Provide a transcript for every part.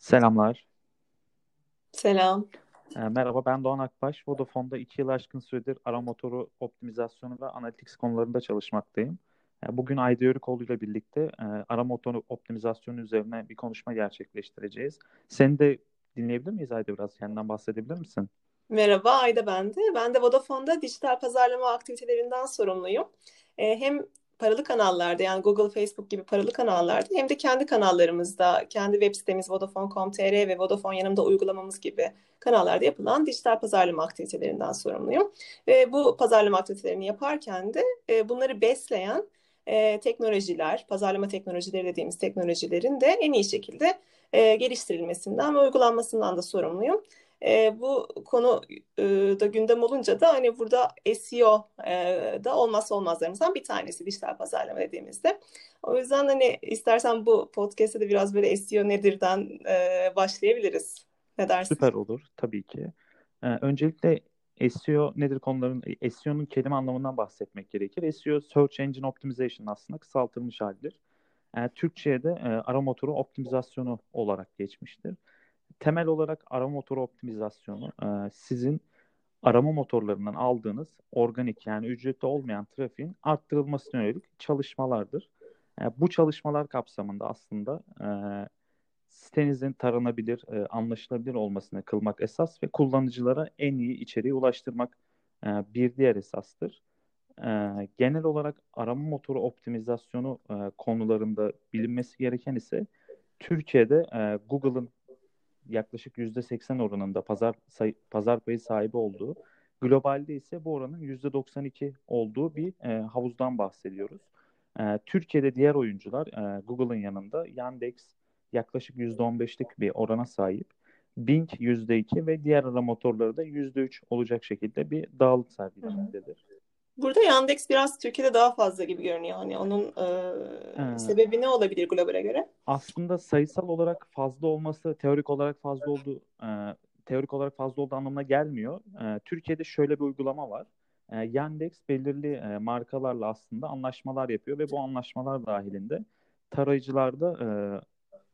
Selamlar. Selam. E, merhaba ben Doğan Akbaş. Vodafone'da iki yıl aşkın süredir ara motoru optimizasyonu ve analytics konularında çalışmaktayım. E, bugün Ayda Yörükoğlu ile birlikte e, ara motoru optimizasyonu üzerine bir konuşma gerçekleştireceğiz. Seni de dinleyebilir miyiz Ayda biraz? Kendinden bahsedebilir misin? Merhaba Ayda ben de. Ben de Vodafone'da dijital pazarlama aktivitelerinden sorumluyum. E, hem paralı kanallarda yani Google, Facebook gibi paralı kanallarda hem de kendi kanallarımızda, kendi web sitemiz Vodafone.com.tr ve Vodafone yanımda uygulamamız gibi kanallarda yapılan dijital pazarlama aktivitelerinden sorumluyum. Ve bu pazarlama aktivitelerini yaparken de e, bunları besleyen e, teknolojiler, pazarlama teknolojileri dediğimiz teknolojilerin de en iyi şekilde e, geliştirilmesinden ve uygulanmasından da sorumluyum. E, bu konu e, da gündem olunca da hani burada SEO e, da olmazsa olmazlarımızdan bir tanesi dijital pazarlama dediğimizde. O yüzden hani istersen bu podcast'te de biraz böyle SEO nedirden e, başlayabiliriz. Ne dersin? Süper olur tabii ki. Ee, öncelikle SEO nedir konuların SEO'nun kelime anlamından bahsetmek gerekir. SEO Search Engine Optimization aslında kısaltılmış halidir. Yani Türkçe'ye de e, ara motoru optimizasyonu olarak geçmiştir temel olarak arama motoru optimizasyonu e, sizin arama motorlarından aldığınız organik yani ücretli olmayan trafiğin arttırılmasına yönelik çalışmalardır. E, bu çalışmalar kapsamında aslında e, sitenizin taranabilir, e, anlaşılabilir olmasını kılmak esas ve kullanıcılara en iyi içeriği ulaştırmak e, bir diğer esastır. E, genel olarak arama motoru optimizasyonu e, konularında bilinmesi gereken ise Türkiye'de e, Google'ın yaklaşık %80 oranında pazar say, pazar payı sahibi olduğu, globalde ise bu oranın %92 olduğu bir e, havuzdan bahsediyoruz. E, Türkiye'de diğer oyuncular e, Google'ın yanında Yandex yaklaşık %15'lik bir orana sahip. Bing %2 ve diğer arama motorları da %3 olacak şekilde bir dağılık sergilemektedir. Burada Yandex biraz Türkiye'de daha fazla gibi görünüyor. Hani onun e, sebebi ne olabilir globale göre? Aslında sayısal olarak fazla olması teorik olarak fazla olduğu e, teorik olarak fazla olduğu anlamına gelmiyor. E, Türkiye'de şöyle bir uygulama var. E, Yandex belirli e, markalarla aslında anlaşmalar yapıyor ve bu anlaşmalar dahilinde tarayıcılarda e,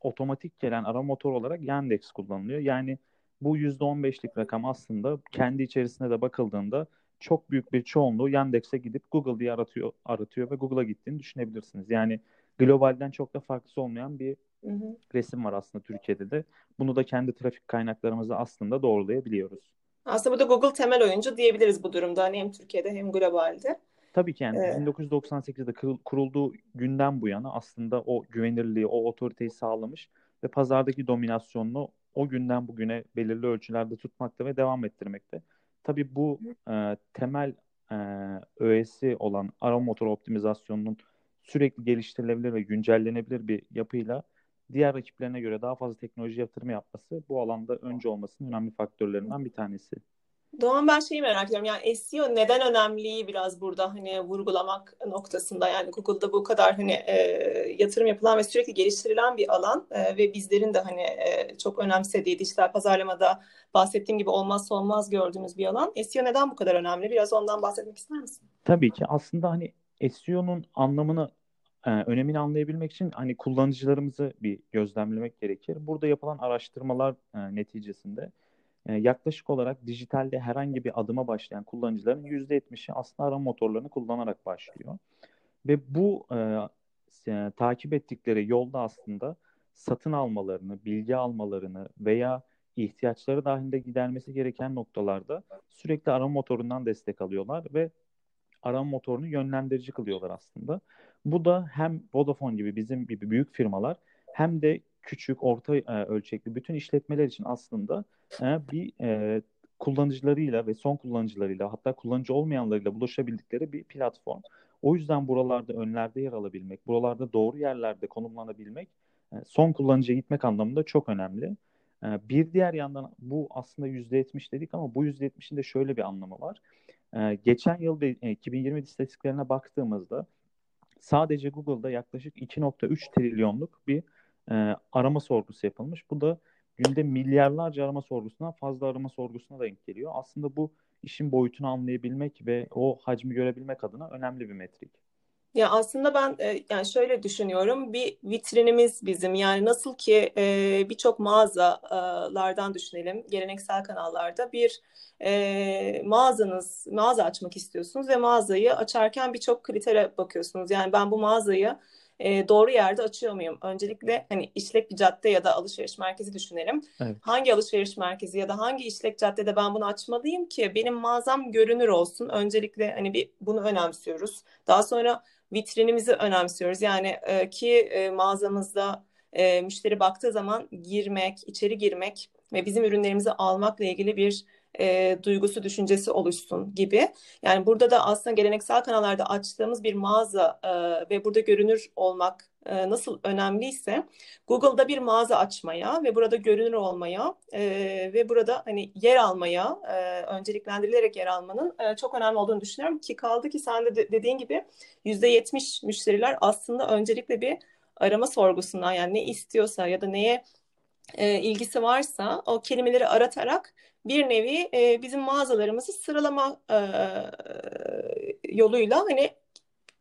otomatik gelen ara motor olarak Yandex kullanılıyor. Yani bu %15'lik rakam aslında kendi içerisinde de bakıldığında çok büyük bir çoğunluğu Yandex'e gidip Google diye aratıyor, aratıyor ve Google'a gittiğini düşünebilirsiniz. Yani globalden çok da farklı olmayan bir hı hı. resim var aslında Türkiye'de de. Bunu da kendi trafik kaynaklarımızı aslında doğrulayabiliyoruz. Aslında burada Google temel oyuncu diyebiliriz bu durumda. Hani hem Türkiye'de hem globalde. Tabii ki yani ee, 1998'de kurulduğu günden bu yana aslında o güvenirliği, o otoriteyi sağlamış ve pazardaki dominasyonunu o günden bugüne belirli ölçülerde tutmakta ve devam ettirmekte. Tabii bu e, temel e, öğesi olan arama motoru optimizasyonunun sürekli geliştirilebilir ve güncellenebilir bir yapıyla diğer rakiplerine göre daha fazla teknoloji yatırımı yapması bu alanda önce olmasının önemli faktörlerinden bir tanesi. Doğan ben şeyi merak ediyorum yani SEO neden önemliyi biraz burada hani vurgulamak noktasında yani Google'da bu kadar hani e, yatırım yapılan ve sürekli geliştirilen bir alan e, ve bizlerin de hani e, çok önemsediği dijital pazarlamada bahsettiğim gibi olmazsa olmaz gördüğümüz bir alan. SEO neden bu kadar önemli? Biraz ondan bahsetmek ister misin? Tabii ki aslında hani SEO'nun anlamını e, önemini anlayabilmek için hani kullanıcılarımızı bir gözlemlemek gerekir. Burada yapılan araştırmalar e, neticesinde yaklaşık olarak dijitalde herhangi bir adıma başlayan kullanıcıların %70'i aslında arama motorlarını kullanarak başlıyor. Ve bu e, e, takip ettikleri yolda aslında satın almalarını, bilgi almalarını veya ihtiyaçları dahilinde gidermesi gereken noktalarda sürekli arama motorundan destek alıyorlar ve arama motorunu yönlendirici kılıyorlar aslında. Bu da hem Vodafone gibi bizim gibi büyük firmalar hem de küçük, orta e, ölçekli bütün işletmeler için aslında e, bir e, kullanıcılarıyla ve son kullanıcılarıyla hatta kullanıcı olmayanlarıyla buluşabildikleri bir platform. O yüzden buralarda önlerde yer alabilmek, buralarda doğru yerlerde konumlanabilmek e, son kullanıcıya gitmek anlamında çok önemli. E, bir diğer yandan bu aslında %70 dedik ama bu %70'in de şöyle bir anlamı var. E, geçen yıl ve 2020 istatistiklerine baktığımızda sadece Google'da yaklaşık 2.3 trilyonluk bir e, arama sorgusu yapılmış. Bu da günde milyarlarca arama sorgusundan fazla arama sorgusuna denk geliyor. Aslında bu işin boyutunu anlayabilmek ve o hacmi görebilmek adına önemli bir metrik. Ya aslında ben e, yani şöyle düşünüyorum bir vitrinimiz bizim yani nasıl ki e, birçok mağazalardan düşünelim geleneksel kanallarda bir e, mağazanız mağaza açmak istiyorsunuz ve mağazayı açarken birçok kritere bakıyorsunuz yani ben bu mağazayı e, doğru yerde açıyor muyum? Öncelikle hani işlek bir cadde ya da alışveriş merkezi düşünelim. Evet. Hangi alışveriş merkezi ya da hangi işlek caddede ben bunu açmalıyım ki benim mağazam görünür olsun. Öncelikle hani bir bunu önemsiyoruz. Daha sonra vitrinimizi önemsiyoruz. Yani e, ki e, mağazamızda e, müşteri baktığı zaman girmek, içeri girmek ve bizim ürünlerimizi almakla ilgili bir e, duygusu, düşüncesi oluşsun gibi. Yani burada da aslında geleneksel kanallarda açtığımız bir mağaza e, ve burada görünür olmak e, nasıl önemliyse Google'da bir mağaza açmaya ve burada görünür olmaya e, ve burada hani yer almaya e, önceliklendirilerek yer almanın e, çok önemli olduğunu düşünüyorum ki kaldı ki sen de dediğin gibi %70 müşteriler aslında öncelikle bir arama sorgusundan yani ne istiyorsa ya da neye e, ilgisi varsa o kelimeleri aratarak bir nevi e, bizim mağazalarımızı sıralama e, yoluyla hani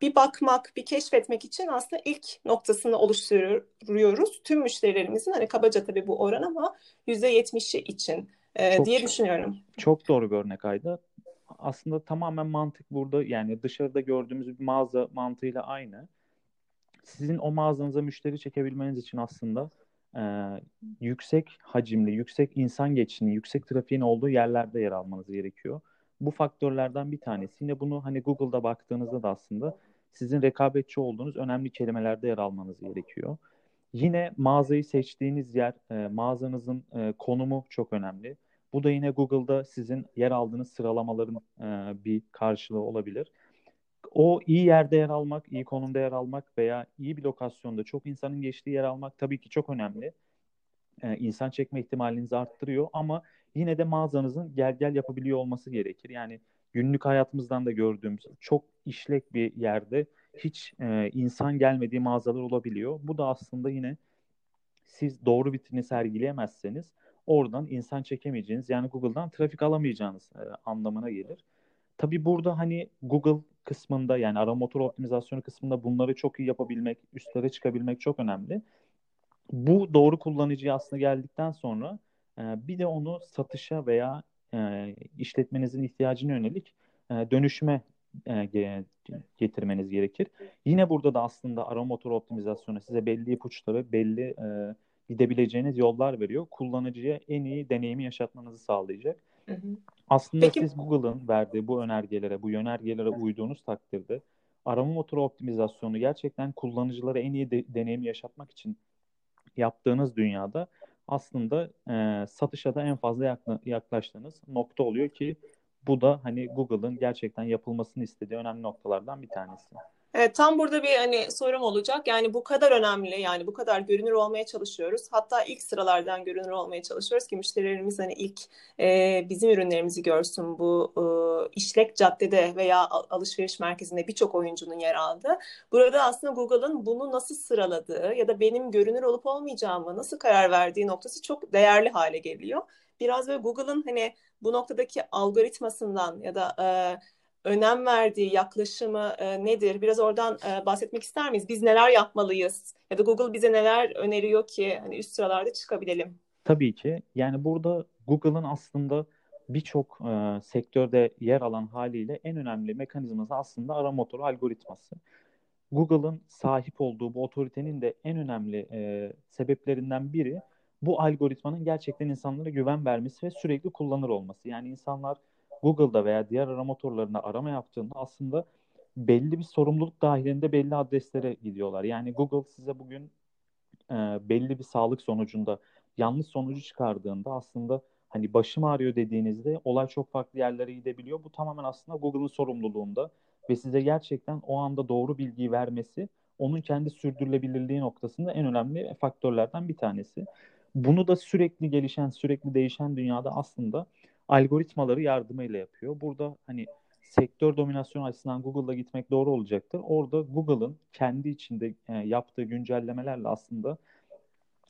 bir bakmak, bir keşfetmek için aslında ilk noktasını oluşturuyoruz. Tüm müşterilerimizin hani kabaca tabii bu oran ama %70'i için e, çok, diye düşünüyorum. Çok doğru bir örnek Ayda. Aslında tamamen mantık burada yani dışarıda gördüğümüz bir mağaza mantığıyla aynı. Sizin o mağazanıza müşteri çekebilmeniz için aslında e, yüksek hacimli, yüksek insan geçişini, yüksek trafiğin olduğu yerlerde yer almanız gerekiyor. Bu faktörlerden bir tanesi. Yine bunu hani Google'da baktığınızda da aslında sizin rekabetçi olduğunuz önemli kelimelerde yer almanız gerekiyor. Yine mağazayı seçtiğiniz yer, e, mağazanızın e, konumu çok önemli. Bu da yine Google'da sizin yer aldığınız sıralamaların e, bir karşılığı olabilir. O iyi yerde yer almak, iyi konumda yer almak veya iyi bir lokasyonda çok insanın geçtiği yer almak tabii ki çok önemli. Ee, insan çekme ihtimalinizi arttırıyor ama yine de mağazanızın gel gel yapabiliyor olması gerekir. Yani günlük hayatımızdan da gördüğümüz çok işlek bir yerde hiç e, insan gelmediği mağazalar olabiliyor. Bu da aslında yine siz doğru vitrini sergileyemezseniz oradan insan çekemeyeceğiniz yani Google'dan trafik alamayacağınız e, anlamına gelir. Tabii burada hani Google kısmında yani arama motor optimizasyonu kısmında bunları çok iyi yapabilmek, üstlere çıkabilmek çok önemli. Bu doğru kullanıcıya aslında geldikten sonra e, bir de onu satışa veya e, işletmenizin ihtiyacına yönelik e, dönüşüme e, getirmeniz gerekir. Yine burada da aslında arama motor optimizasyonu size belli ipuçları, belli e, gidebileceğiniz yollar veriyor. Kullanıcıya en iyi deneyimi yaşatmanızı sağlayacak. Hı hı. Aslında Peki, siz Google'ın verdiği bu önergelere, bu yönergelere uyduğunuz takdirde arama motoru optimizasyonu gerçekten kullanıcılara en iyi de, deneyim yaşatmak için yaptığınız dünyada aslında e, satışa da en fazla yakla, yaklaştığınız nokta oluyor ki bu da hani Google'ın gerçekten yapılmasını istediği önemli noktalardan bir tanesi. Evet, tam burada bir hani sorum olacak. Yani bu kadar önemli, yani bu kadar görünür olmaya çalışıyoruz. Hatta ilk sıralardan görünür olmaya çalışıyoruz ki müşterilerimiz hani ilk e, bizim ürünlerimizi görsün. Bu e, işlek caddede veya alışveriş merkezinde birçok oyuncunun yer aldığı. Burada aslında Google'ın bunu nasıl sıraladığı ya da benim görünür olup olmayacağımı nasıl karar verdiği noktası çok değerli hale geliyor. Biraz böyle Google'ın hani bu noktadaki algoritmasından ya da e, önem verdiği yaklaşımı e, nedir? Biraz oradan e, bahsetmek ister miyiz? Biz neler yapmalıyız? Ya da Google bize neler öneriyor ki hani üst sıralarda çıkabilelim? Tabii ki. Yani burada Google'ın aslında birçok e, sektörde yer alan haliyle en önemli mekanizması aslında arama motoru algoritması. Google'ın sahip olduğu bu otoritenin de en önemli e, sebeplerinden biri bu algoritmanın gerçekten insanlara güven vermesi ve sürekli kullanır olması. Yani insanlar Google'da veya diğer arama motorlarında arama yaptığında aslında belli bir sorumluluk dahilinde belli adreslere gidiyorlar. Yani Google size bugün e, belli bir sağlık sonucunda yanlış sonucu çıkardığında aslında hani başım ağrıyor dediğinizde olay çok farklı yerlere gidebiliyor. Bu tamamen aslında Google'ın sorumluluğunda ve size gerçekten o anda doğru bilgiyi vermesi onun kendi sürdürülebilirliği noktasında en önemli faktörlerden bir tanesi. Bunu da sürekli gelişen, sürekli değişen dünyada aslında algoritmaları yardımıyla yapıyor. Burada hani sektör dominasyonu açısından Google'da gitmek doğru olacaktır. Orada Google'ın kendi içinde e, yaptığı güncellemelerle aslında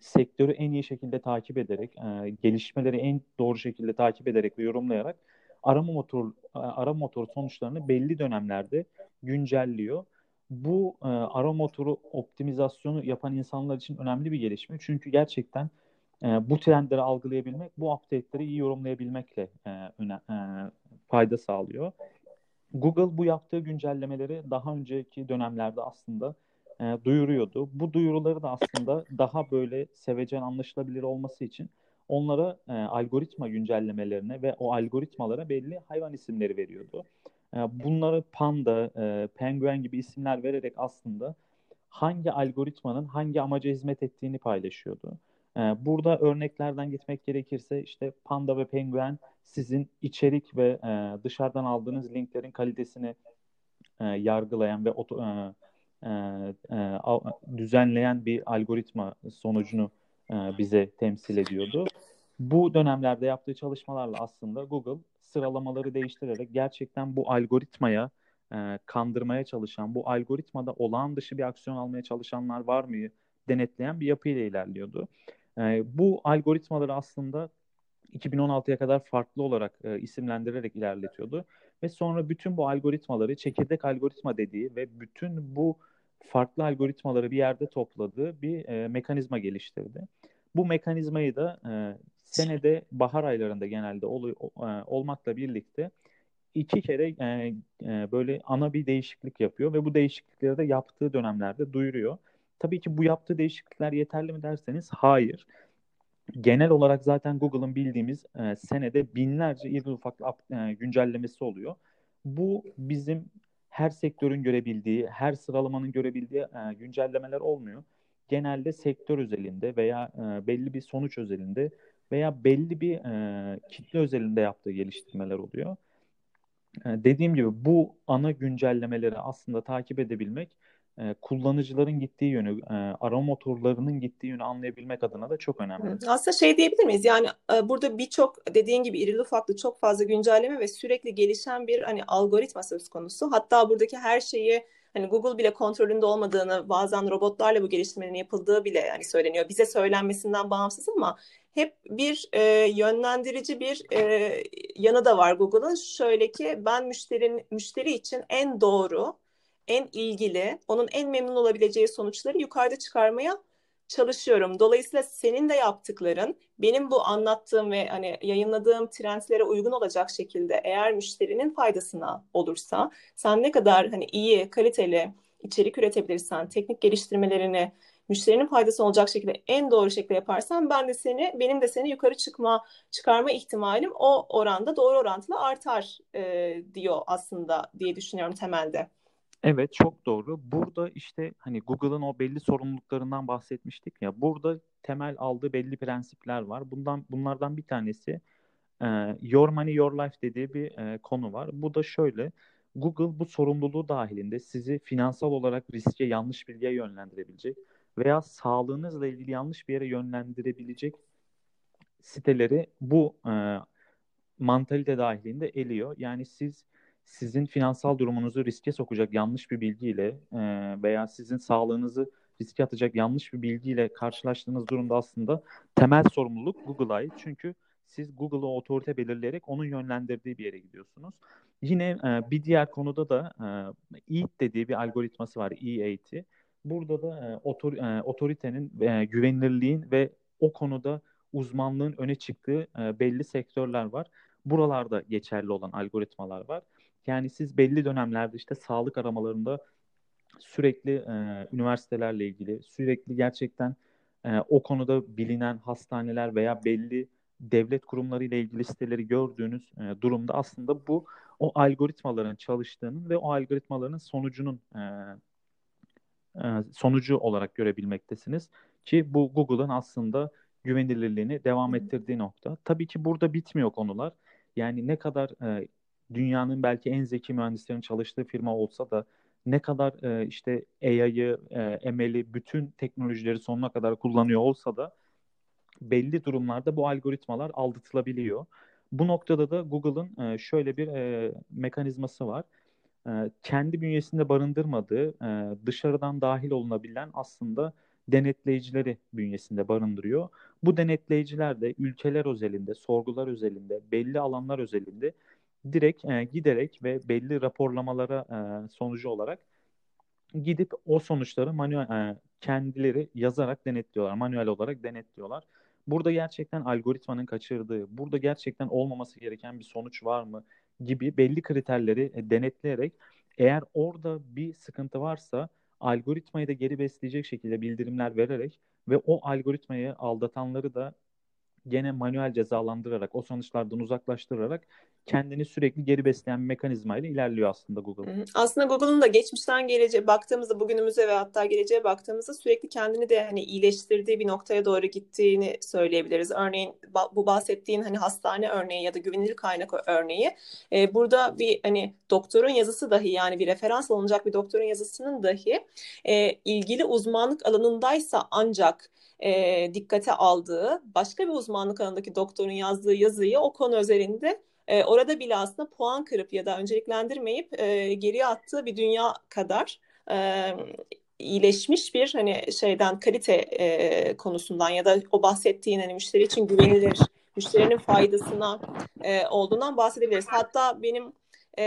sektörü en iyi şekilde takip ederek, e, gelişmeleri en doğru şekilde takip ederek ve yorumlayarak arama motor arama motoru sonuçlarını belli dönemlerde güncelliyor. bu e, ara motoru optimizasyonu yapan insanlar için önemli bir gelişme. Çünkü gerçekten e, bu trendleri algılayabilmek, bu update'leri iyi yorumlayabilmekle e, öne, e, fayda sağlıyor. Google bu yaptığı güncellemeleri daha önceki dönemlerde aslında e, duyuruyordu. Bu duyuruları da aslında daha böyle sevecen anlaşılabilir olması için onlara e, algoritma güncellemelerine ve o algoritmalara belli hayvan isimleri veriyordu. E, bunları panda, e, penguen gibi isimler vererek aslında hangi algoritmanın hangi amaca hizmet ettiğini paylaşıyordu. E, burada örneklerden gitmek gerekirse işte panda ve penguen sizin içerik ve e, dışarıdan aldığınız linklerin kalitesini e, yargılayan ve e, düzenleyen bir algoritma sonucunu bize temsil ediyordu. Bu dönemlerde yaptığı çalışmalarla aslında Google sıralamaları değiştirerek gerçekten bu algoritmaya kandırmaya çalışan, bu algoritmada olağan dışı bir aksiyon almaya çalışanlar var mı denetleyen bir yapıyla ilerliyordu. E, bu algoritmaları aslında 2016'ya kadar farklı olarak e, isimlendirerek ilerletiyordu. Ve sonra bütün bu algoritmaları çekirdek algoritma dediği ve bütün bu farklı algoritmaları bir yerde topladığı bir e, mekanizma geliştirdi. Bu mekanizmayı da e, senede bahar aylarında genelde ol, e, olmakla birlikte iki kere e, e, böyle ana bir değişiklik yapıyor ve bu değişiklikleri de yaptığı dönemlerde duyuruyor. Tabii ki bu yaptığı değişiklikler yeterli mi derseniz hayır. Genel olarak zaten Google'ın bildiğimiz e, senede binlerce irili ufaklı e, güncellemesi oluyor. Bu bizim her sektörün görebildiği, her sıralamanın görebildiği e, güncellemeler olmuyor. Genelde sektör özelinde veya e, belli bir sonuç özelinde veya belli bir e, kitle özelinde yaptığı geliştirmeler oluyor. E, dediğim gibi bu ana güncellemeleri aslında takip edebilmek e, kullanıcıların gittiği yönü, e, arama motorlarının gittiği yönü anlayabilmek adına da çok önemli. Aslında şey diyebilir miyiz? Yani e, burada birçok dediğin gibi irili ufaklı çok fazla güncelleme ve sürekli gelişen bir hani algoritma söz konusu. Hatta buradaki her şeyi hani Google bile kontrolünde olmadığını, bazen robotlarla bu geliştirmenin yapıldığı bile yani söyleniyor. Bize söylenmesinden bağımsız ama hep bir e, yönlendirici bir e, yanı da var Google'ın. Şöyle ki ben müşterinin müşteri için en doğru en ilgili, onun en memnun olabileceği sonuçları yukarıda çıkarmaya çalışıyorum. Dolayısıyla senin de yaptıkların benim bu anlattığım ve hani yayınladığım trendlere uygun olacak şekilde eğer müşterinin faydasına olursa sen ne kadar hani iyi, kaliteli içerik üretebilirsen, teknik geliştirmelerini müşterinin faydası olacak şekilde en doğru şekilde yaparsan ben de seni benim de seni yukarı çıkma çıkarma ihtimalim o oranda doğru orantılı artar e, diyor aslında diye düşünüyorum temelde. Evet çok doğru. Burada işte hani Google'ın o belli sorumluluklarından bahsetmiştik ya. Burada temel aldığı belli prensipler var. Bundan bunlardan bir tanesi e, Your Money Your Life dediği bir e, konu var. Bu da şöyle. Google bu sorumluluğu dahilinde sizi finansal olarak riske yanlış bilgiye yönlendirebilecek veya sağlığınızla ilgili yanlış bir yere yönlendirebilecek siteleri bu e, mantalite dahilinde eliyor. Yani siz sizin finansal durumunuzu riske sokacak yanlış bir bilgiyle e, veya sizin sağlığınızı riske atacak yanlış bir bilgiyle karşılaştığınız durumda aslında temel sorumluluk Google'a ait. Çünkü siz Google'a otorite belirleyerek onun yönlendirdiği bir yere gidiyorsunuz. Yine e, bir diğer konuda da e, EAT dediği bir algoritması var. E8'i. Burada da e, otor, e, otoritenin e, güvenilirliğin ve o konuda uzmanlığın öne çıktığı e, belli sektörler var. Buralarda geçerli olan algoritmalar var. Yani siz belli dönemlerde işte sağlık aramalarında sürekli e, üniversitelerle ilgili, sürekli gerçekten e, o konuda bilinen hastaneler veya belli devlet kurumları ile ilgili siteleri gördüğünüz e, durumda aslında bu o algoritmaların çalıştığının ve o algoritmaların sonucunun e, e, sonucu olarak görebilmektesiniz ki bu Google'ın aslında güvenilirliğini devam ettirdiği nokta. Tabii ki burada bitmiyor konular. Yani ne kadar e, dünyanın belki en zeki mühendislerin çalıştığı firma olsa da ne kadar e, işte AI'yı, e, ML'i, bütün teknolojileri sonuna kadar kullanıyor olsa da belli durumlarda bu algoritmalar aldatılabiliyor. Bu noktada da Google'ın e, şöyle bir e, mekanizması var. E, kendi bünyesinde barındırmadığı, e, dışarıdan dahil olunabilen aslında denetleyicileri bünyesinde barındırıyor. Bu denetleyiciler de ülkeler özelinde, sorgular özelinde, belli alanlar özelinde direkt e, giderek ve belli raporlamalara e, sonucu olarak gidip o sonuçları manuel e, kendileri yazarak denetliyorlar. Manuel olarak denetliyorlar. Burada gerçekten algoritmanın kaçırdığı, burada gerçekten olmaması gereken bir sonuç var mı gibi belli kriterleri e, denetleyerek eğer orada bir sıkıntı varsa algoritmayı da geri besleyecek şekilde bildirimler vererek ve o algoritmayı aldatanları da gene manuel cezalandırarak, o sonuçlardan uzaklaştırarak kendini sürekli geri besleyen bir mekanizmayla ilerliyor aslında Google. Aslında Google'ın da geçmişten geleceğe baktığımızda bugünümüze ve hatta geleceğe baktığımızda sürekli kendini de hani iyileştirdiği bir noktaya doğru gittiğini söyleyebiliriz. Örneğin bu bahsettiğin hani hastane örneği ya da güvenilir kaynak örneği. Ee, burada bir hani doktorun yazısı dahi yani bir referans alınacak bir doktorun yazısının dahi e, ilgili uzmanlık alanındaysa ancak e, dikkate aldığı başka bir uzmanlık alanındaki doktorun yazdığı yazıyı o konu özelinde e, orada bile aslında puan kırıp ya da önceliklendirmeyip e, geriye attığı bir dünya kadar e, iyileşmiş bir hani şeyden kalite e, konusundan ya da o bahsettiğin hani müşteri için güvenilir müşterinin faydasına e, olduğundan bahsedebiliriz. Hatta benim e,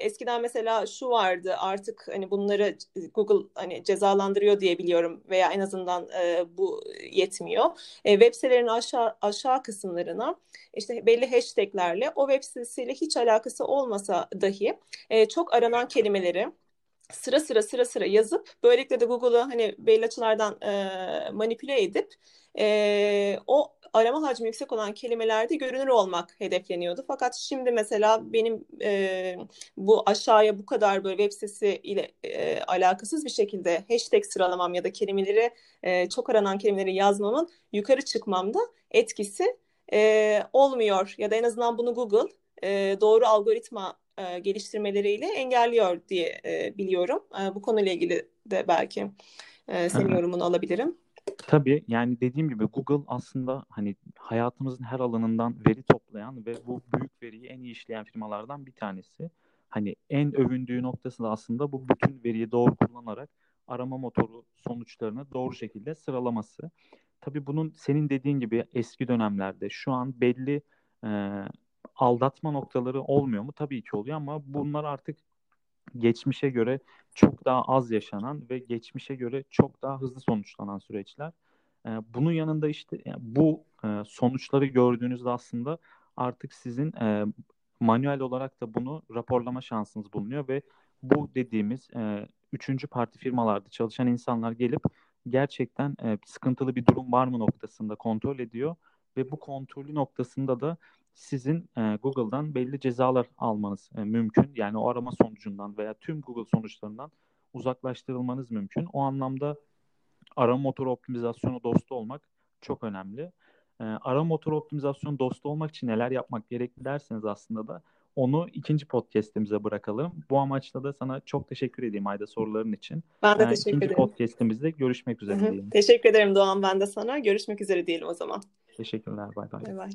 eskiden mesela şu vardı artık hani bunları Google hani cezalandırıyor diye biliyorum veya en azından e, bu yetmiyor. E, web sitelerin aşağı aşağı kısımlarına işte belli hashtaglerle o web sitesiyle hiç alakası olmasa dahi e, çok aranan kelimeleri sıra sıra sıra sıra yazıp böylelikle de Google'u hani belli açılardan e, manipüle edip e, o arama hacmi yüksek olan kelimelerde görünür olmak hedefleniyordu. Fakat şimdi mesela benim e, bu aşağıya bu kadar böyle web sitesi ile e, alakasız bir şekilde hashtag sıralamam ya da kelimeleri e, çok aranan kelimeleri yazmamın yukarı çıkmamda etkisi e, olmuyor ya da en azından bunu Google e, doğru algoritma e, geliştirmeleriyle engelliyor diye e, biliyorum. E, bu konuyla ilgili de belki e, senin yorumunu alabilirim. Tabii yani dediğim gibi Google aslında hani hayatımızın her alanından veri toplayan ve bu büyük veriyi en iyi işleyen firmalardan bir tanesi. Hani en övündüğü noktası da aslında bu bütün veriyi doğru kullanarak arama motoru sonuçlarını doğru şekilde sıralaması. Tabii bunun senin dediğin gibi eski dönemlerde şu an belli e, aldatma noktaları olmuyor mu? Tabii ki oluyor ama bunlar artık geçmişe göre çok daha az yaşanan ve geçmişe göre çok daha hızlı sonuçlanan süreçler. Ee, bunun yanında işte bu e, sonuçları gördüğünüzde aslında artık sizin e, manuel olarak da bunu raporlama şansınız bulunuyor ve bu dediğimiz e, üçüncü parti firmalarda çalışan insanlar gelip gerçekten sıkıntılı bir durum var mı noktasında kontrol ediyor ve bu kontrolü noktasında da sizin e, Google'dan belli cezalar almanız e, mümkün. Yani o arama sonucundan veya tüm Google sonuçlarından uzaklaştırılmanız mümkün. O anlamda arama motoru optimizasyonu dostu olmak çok önemli. E, arama motoru optimizasyonu dostu olmak için neler yapmak gerekli derseniz aslında da onu ikinci podcast'imize bırakalım. Bu amaçla da sana çok teşekkür edeyim Ayda soruların için. Ben de yani teşekkür ikinci ederim. İkinci podcast'imizde görüşmek üzere diyelim. Teşekkür ederim Doğan ben de sana. Görüşmek üzere diyelim o zaman. Teşekkürler. Bay bay. Bay bay.